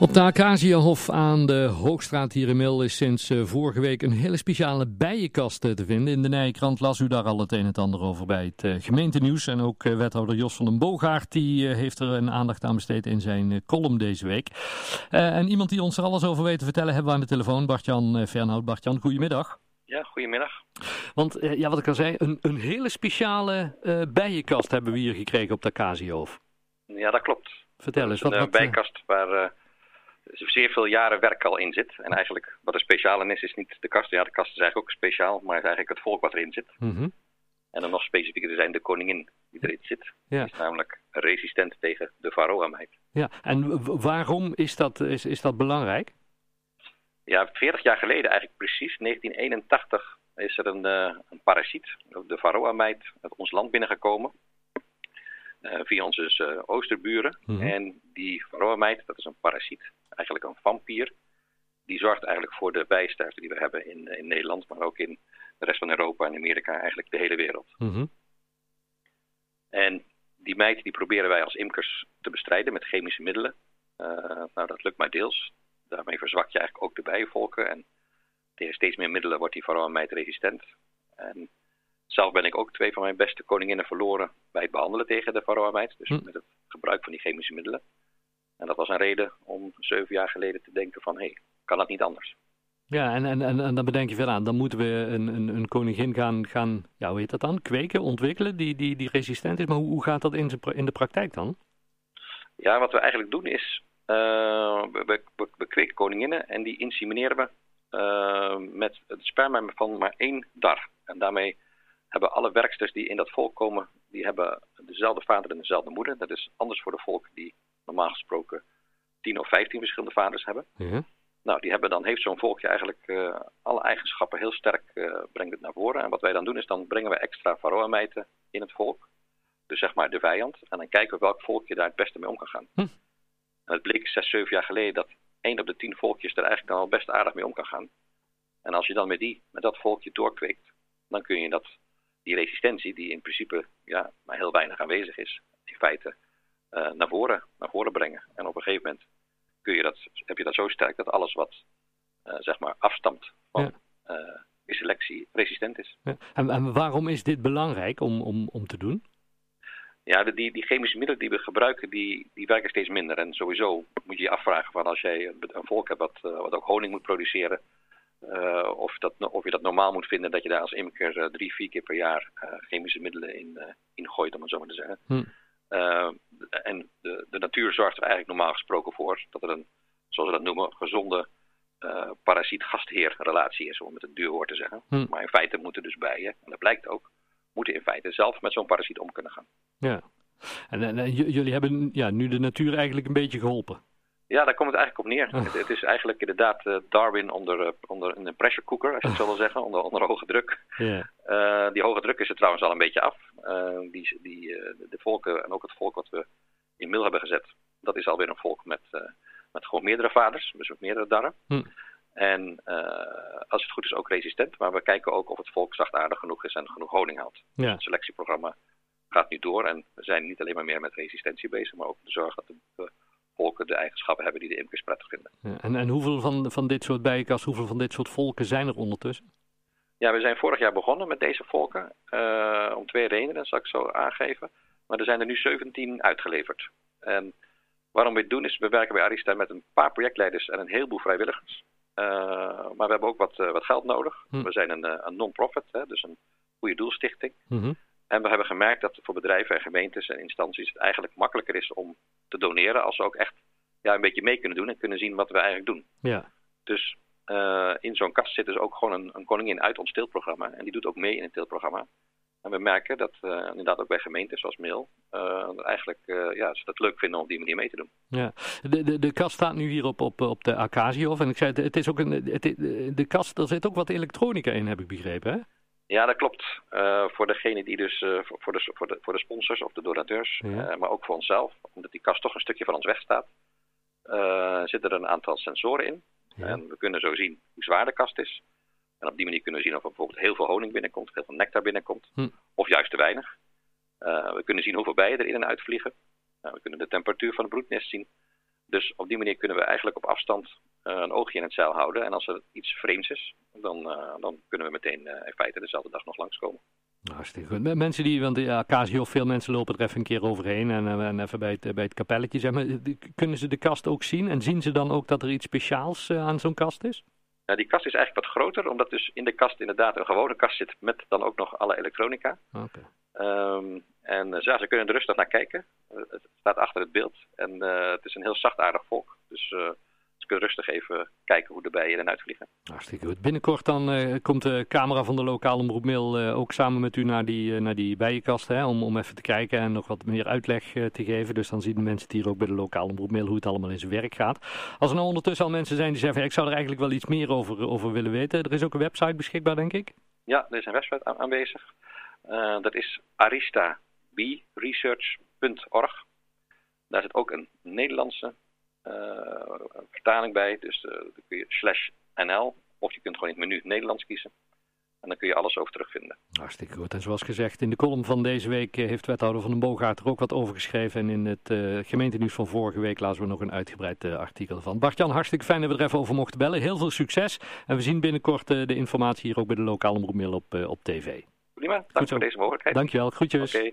Op de Acaciahof aan de Hoogstraat hier in Mil is sinds eh, vorige week een hele speciale bijenkast eh, te vinden. In de Nijkrant las u daar al het een en het ander over bij het uh, gemeentenieuws. En ook wethouder Jos van den Boogaard die heeft er een aandacht aan besteed in zijn column deze week. en iemand die ons er alles over weet te vertellen hebben we aan de telefoon, Bart-Jan Fernhout. Bart-Jan, goedemiddag. Ja, goedemiddag. Want ja, wat ik al zei, een, een hele speciale bijenkast hebben we hier gekregen op de Acaciahof. Ja, dat klopt. Vertel eens. Wat, een wat, bijkast waar zeer veel jaren werk al in zit. En eigenlijk wat er speciaal in is, is niet de kast. Ja, de kast is eigenlijk ook speciaal, maar is eigenlijk het volk wat erin zit. Mhm. En dan nog specifieker zijn de koningin die erin zit. Ja. Die is namelijk resistent tegen de varroa-meid. Ja, en waarom is dat, is, is dat belangrijk? Ja, 40 jaar geleden eigenlijk precies, 1981, is er een, uh, een parasiet, de varroa-meid, uit ons land binnengekomen. Uh, via onze uh, oosterburen. Mhm. En die varroa-meid, dat is een parasiet, eigenlijk een vampier. Die zorgt eigenlijk voor de bijsterfte die we hebben in, in Nederland, maar ook in de rest van Europa en Amerika, eigenlijk de hele wereld. Mhm. En die meid die proberen wij als imkers te bestrijden met chemische middelen. Uh, nou, dat lukt maar deels. Daarmee verzwak je eigenlijk ook de bijenvolken. En tegen steeds meer middelen wordt die varroa-meid resistent. En zelf ben ik ook twee van mijn beste koninginnen verloren bij het behandelen tegen de varroa-meid. Dus Hm. met het gebruik van die chemische middelen. En dat was een reden om zeven jaar geleden te denken van, hé, hey, kan dat niet anders? Ja, en, en, en, en dan bedenk je verder aan, dan moeten we een, een, een koningin gaan, gaan, ja, hoe heet dat dan, kweken, ontwikkelen, die, die, die resistent is. Maar hoe, hoe gaat dat in, in de praktijk dan? Ja, wat we eigenlijk doen is, eh, we, we, we, we kweken koninginnen en die insemineren we eh, met het sperma van maar één dar. En daarmee hebben alle werksters die in dat volk komen, die hebben dezelfde vader en dezelfde moeder. Dat is anders voor de volken die normaal gesproken 10 of 15 verschillende vaders hebben. Ja. Nou, die hebben dan heeft zo'n volkje eigenlijk eh, alle eigenschappen heel sterk uh, brengt het naar voren. En wat wij dan doen is dan brengen we extra varroa-meiden in het volk. Dus zeg maar de vijand. En dan kijken we welk volkje daar het beste mee om kan gaan. Hm. En het bleek zes, zeven jaar geleden dat één op de tien volkjes er eigenlijk dan al best aardig mee om kan gaan. En als je dan met, die, met dat volkje doorkweekt, dan kun je dat, die resistentie, die in principe ja, maar heel weinig aanwezig is, in feite uh, naar, voren, naar voren brengen. En op een gegeven moment kun je dat, heb je dat zo sterk dat alles wat uh, zeg maar afstamt van ja. die selectie resistent is. Ja. En, en, waarom is dit belangrijk om, om, om te doen? Ja, de, die, die chemische middelen die we gebruiken, die, die werken steeds minder. En sowieso moet je je afvragen van als jij een volk hebt wat, wat ook honing moet produceren, uh, of, dat, of je dat normaal moet vinden dat je daar als imker uh, drie, vier keer per jaar chemische middelen in, in gooit, om het zo maar te zeggen. Hm. En de, de natuur zorgt er eigenlijk normaal gesproken voor dat er een, zoals we dat noemen, gezonde uh, parasiet-gastheer-relatie is, om met een duur woord te zeggen. Hm. Maar in feite moeten dus bijen, en dat blijkt ook, moeten in feite zelf met zo'n parasiet om kunnen gaan. Ja, en, en, en jullie hebben ja, nu de natuur eigenlijk een beetje geholpen. Ja, daar komt het eigenlijk op neer. Het, het, is eigenlijk inderdaad uh, Darwin onder, uh, onder een pressure cooker, als je het zo wil zeggen, onder, onder hoge druk. Yeah. Uh, die hoge druk is er trouwens al een beetje af. die, die, de volken en ook het volk wat we in mil hebben gezet, dat is alweer een volk met, met gewoon meerdere vaders, dus met meerdere darren. Hm. En als het goed is ook resistent, maar we kijken ook of het volk zachtaardig genoeg is en genoeg honing. Ja. Het selectieprogramma gaat nu door en we zijn niet alleen maar meer met resistentie bezig, maar ook de zorg dat de eigenschappen hebben die de imkers prettig vinden. Ja, en, en hoeveel van, van dit soort bijenkasten, hoeveel van dit soort volken zijn er ondertussen? Ja, we zijn vorig jaar begonnen met deze volken, uh, om twee redenen, zal ik zo aangeven. Maar er zijn er nu 17 uitgeleverd. En waarom we het doen is, we werken bij Arista met een paar projectleiders en een heleboel vrijwilligers. Uh, maar we hebben ook wat, uh, wat geld nodig. Hm. We zijn een, een non-profit, dus een goede doelstichting. -hmm. En we hebben gemerkt dat voor bedrijven en gemeentes en instanties het eigenlijk makkelijker is om te doneren als ze ook echt ja, een beetje mee kunnen doen en kunnen zien wat we eigenlijk doen. Ja. Dus uh, in zo'n kast zit dus ook gewoon een, een koningin uit ons teelprogramma en die doet ook mee in het teelprogramma. En we merken dat uh, inderdaad ook bij gemeentes zoals Mail uh, eigenlijk uh, ja, ze het leuk vinden om op die manier mee te doen. Ja, de, de, de kast staat nu hier op, op, op de Acaciahof en ik zei het is ook een, het, de kast, er zit ook wat elektronica in heb ik begrepen hè? Ja, dat klopt. Voor degene die dus, voor, de, voor, de, voor de sponsors of de donateurs, ja. maar ook voor onszelf, omdat die kast toch een stukje van ons wegstaat, zitten er een aantal sensoren in. En we kunnen zo zien hoe zwaar de kast is. En op die manier kunnen we zien of er bijvoorbeeld heel veel honing binnenkomt, heel veel nectar binnenkomt. Hm. Of juist te weinig. Uh, we kunnen zien hoeveel bijen er in en uit vliegen. Uh, we kunnen de temperatuur van het broednest zien. Dus op die manier kunnen we eigenlijk op afstand uh, een oogje in het zeil houden. En als er iets vreemds is, dan, dan kunnen we meteen in feite dezelfde dag nog langskomen. Hartstikke goed. Mensen die, want ja, Casio, veel mensen lopen er even een keer overheen en, en even bij het, bij het kapelletje. Zeg maar, kunnen ze de kast ook zien en zien ze dan ook dat er iets speciaals aan zo'n kast is? Ja, die kast is eigenlijk wat groter, omdat dus in de kast inderdaad een gewone kast zit met dan ook nog alle elektronica. Okay. Um, en uh, ze kunnen er rustig naar kijken. Het staat achter het beeld en uh, het is een heel zachtaardig volk. Dus ze kunnen rustig even kijken hoe de bijen er uit vliegen. Hartstikke goed. Binnenkort dan komt de camera van de lokale omroep Mail ook samen met u naar die, naar die bijenkast. Hè, om, om even te kijken en nog wat meer uitleg te geven. Dus dan zien de mensen het hier ook bij de lokale omroep Mail hoe het allemaal in zijn werk gaat. Als er nou ondertussen al mensen zijn die zeggen, ik zou er eigenlijk wel iets meer over, over willen weten. Er is ook een website beschikbaar denk ik? Ja, er is een website aanwezig. Dat is aristaberesearch.org. Daar zit ook een Nederlandse vertaling bij. Dus uh, dan kun je slash NL of je kunt gewoon in het menu Nederlands kiezen. En dan kun je alles over terugvinden. Hartstikke goed. En zoals gezegd, in de column van deze week heeft wethouder van den Boogaard er ook wat over geschreven. En in het uh, gemeentenieuws van vorige week lazen we nog een uitgebreid uh, artikel van. Bart-Jan, hartstikke fijn dat we er even over mochten bellen. Heel veel succes. En we zien binnenkort uh, de informatie hier ook bij de lokale omroepmail op, op tv. Prima, dank voor deze mogelijkheid. Dankjewel, groetjes. Okay.